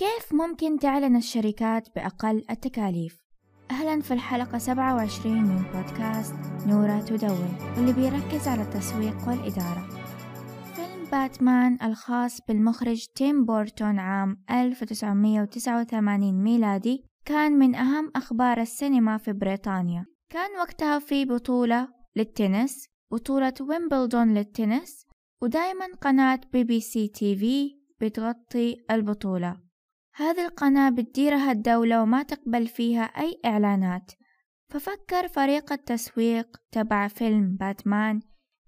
كيف ممكن تعلن الشركات بأقل التكاليف؟ أهلا في الحلقة 27 من بودكاست نورة تدون واللي بيركز على التسويق والإدارة. فيلم باتمان الخاص بالمخرج تيم بورتون عام 1989 ميلادي كان من أهم أخبار السينما في بريطانيا. كان وقتها في بطولة للتنس بطولة ويمبلدون للتنس ودايما قناة BBC TV بتغطي البطولة. هذه القناة بتديرها الدولة وما تقبل فيها أي إعلانات. ففكر فريق التسويق تبع فيلم باتمان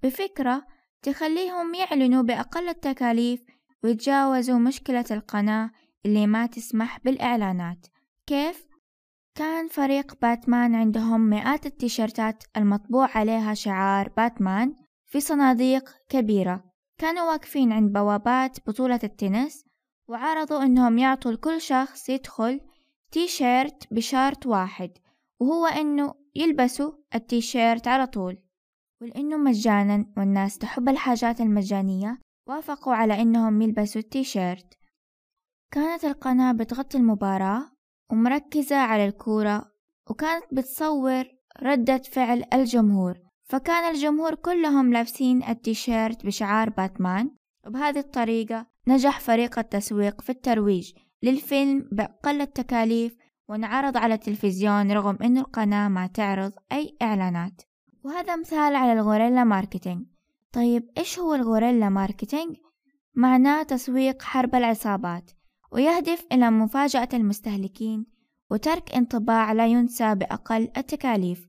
بفكرة تخليهم يعلنوا بأقل التكاليف ويتجاوزوا مشكلة القناة اللي ما تسمح بالإعلانات. كيف؟ كان فريق باتمان عندهم مئات التيشيرتات المطبوع عليها شعار باتمان في صناديق كبيرة. كانوا واقفين عند بوابات بطولة التنس وعرضوا إنهم يعطوا لكل شخص يدخل تي شيرت بشرط واحد وهو إنه يلبسوا التي شيرت على طول. ولأنه مجانا والناس تحب الحاجات المجانية وافقوا على إنهم يلبسوا التي شيرت كانت القناة بتغطي المباراة ومركزة على الكورة وكانت بتصور ردة فعل الجمهور. فكان الجمهور كلهم لابسين التيشيرت بشعار باتمان. وبهذه الطريقة نجح فريق التسويق في الترويج للفيلم بأقل التكاليف وانعرض على التلفزيون رغم أن القناة ما تعرض أي إعلانات. وهذا مثال على ال guerrilla marketing. طيب إيش هو ال guerrilla marketing؟ معناه تسويق حرب العصابات ويهدف إلى مفاجأة المستهلكين وترك انطباع لا ينسى بأقل التكاليف.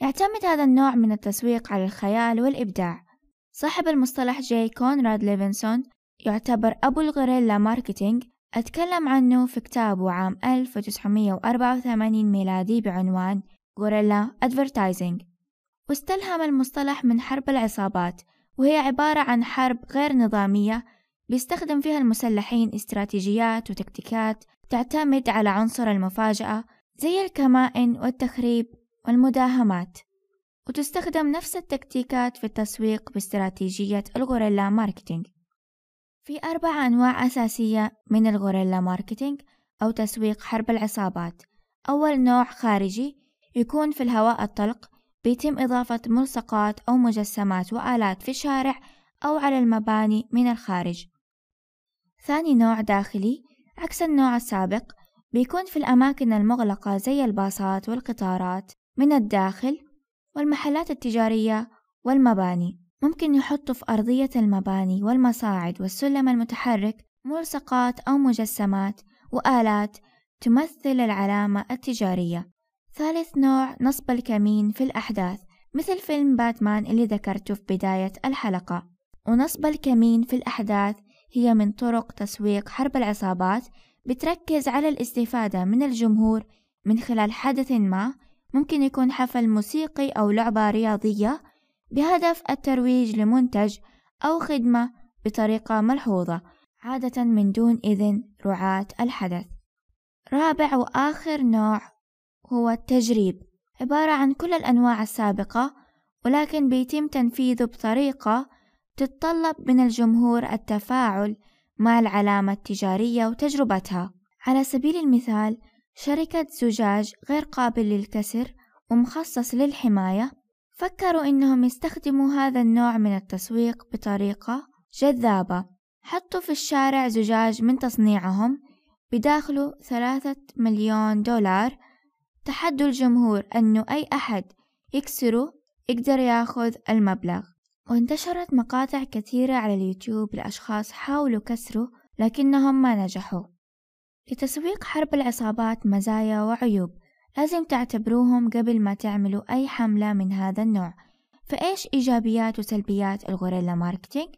يعتمد هذا النوع من التسويق على الخيال والإبداع. صاحب المصطلح جاي كونراد ليفنسون يعتبر أبو ال guerrilla marketing أتكلم عنه في كتابه عام 1984 ميلادي بعنوان guerrilla advertising واستلهم المصطلح من حرب العصابات وهي عبارة عن حرب غير نظامية بيستخدم فيها المسلحين استراتيجيات وتكتيكات تعتمد على عنصر المفاجأة زي الكمائن والتخريب والمداهمات وتستخدم نفس التكتيكات في التسويق باستراتيجية ال guerrilla marketing في أربع أنواع أساسية من ال guerrilla marketing أو تسويق حرب العصابات. أول نوع خارجي يكون في الهواء الطلق بيتم إضافة ملصقات أو مجسمات وآلات في الشارع أو على المباني من الخارج. ثاني نوع داخلي عكس النوع السابق بيكون في الأماكن المغلقة زي الباصات والقطارات من الداخل والمحلات التجارية والمباني. ممكن يحطوا في أرضية المباني والمصاعد والسلم المتحرك ملصقات أو مجسمات وآلات تمثل العلامة التجارية. ثالث نوع نصب الكمين في الأحداث مثل فيلم باتمان اللي ذكرته في بداية الحلقة. ونصب الكمين في الأحداث هي من طرق تسويق حرب العصابات بتركز على الاستفادة من الجمهور من خلال حدث ما ممكن يكون حفل موسيقي أو لعبة رياضية بهدف الترويج لمنتج أو خدمة بطريقة ملحوظة عادة من دون إذن رعاة الحدث. رابع وآخر نوع هو التجريب. عبارة عن كل الأنواع السابقة ولكن بيتم تنفيذه بطريقة تتطلب من الجمهور التفاعل مع العلامة التجارية وتجربتها. على سبيل المثال شركة زجاج غير قابل للكسر ومخصص للحماية فكروا إنهم يستخدموا هذا النوع من التسويق بطريقة جذابة. حطوا في الشارع زجاج من تصنيعهم بداخله ثلاثة مليون دولار. تحدوا الجمهور أنه أي أحد يكسره يقدر يأخذ المبلغ. وانتشرت مقاطع كثيرة على اليوتيوب لأشخاص حاولوا كسره لكنهم ما نجحوا. لتسويق حرب العصابات مزايا وعيوب. لازم تعتبروهم قبل ما تعملوا أي حملة من هذا النوع. فإيش إيجابيات وسلبيات الغوريلا ماركتينج؟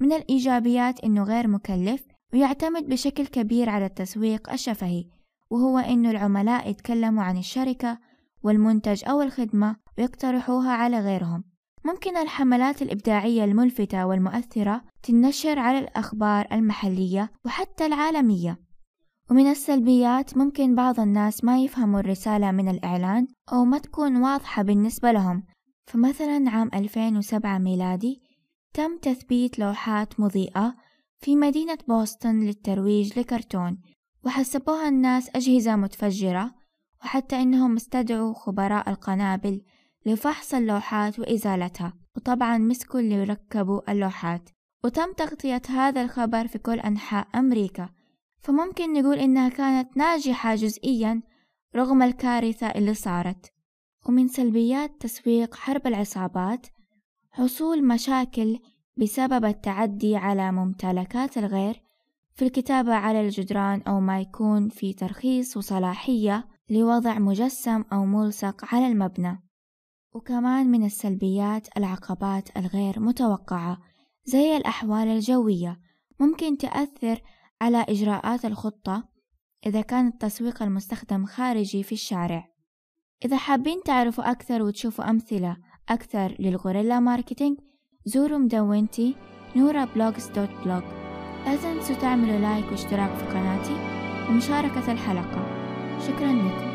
من الإيجابيات إنه غير مكلف ويعتمد بشكل كبير على التسويق الشفهي وهو إنه العملاء يتكلموا عن الشركة والمنتج أو الخدمة ويقترحوها على غيرهم. ممكن الحملات الإبداعية الملفتة والمؤثرة تنشر على الأخبار المحلية وحتى العالمية. ومن السلبيات ممكن بعض الناس ما يفهموا الرسالة من الإعلان أو ما تكون واضحة بالنسبة لهم. فمثلا عام 2007 ميلادي تم تثبيت لوحات مضيئة في مدينة بوسطن للترويج لكرتون وحسبوها الناس أجهزة متفجرة وحتى إنهم استدعوا خبراء القنابل لفحص اللوحات وإزالتها. وطبعا مسكوا اللي ركبوا اللوحات. وتم تغطية هذا الخبر في كل أنحاء أمريكا. فممكن نقول إنها كانت ناجحة جزئيا رغم الكارثة اللي صارت. ومن سلبيات تسويق حرب العصابات حصول مشاكل بسبب التعدي على ممتلكات الغير في الكتابة على الجدران أو ما يكون في ترخيص وصلاحية لوضع مجسم أو ملصق على المبنى. وكمان من السلبيات العقبات الغير متوقعة زي الأحوال الجوية. ممكن تأثر على إجراءات الخطة إذا كان التسويق المستخدم خارجي في الشارع. إذا حابين تعرفوا أكثر وتشوفوا أمثلة أكثر لل guerrilla marketing زوروا مدونتي Noura Blogs dot blog. لا تنسوا تعملوا like واشتراك في قناتي ومشاركة الحلقة. شكرا لكم.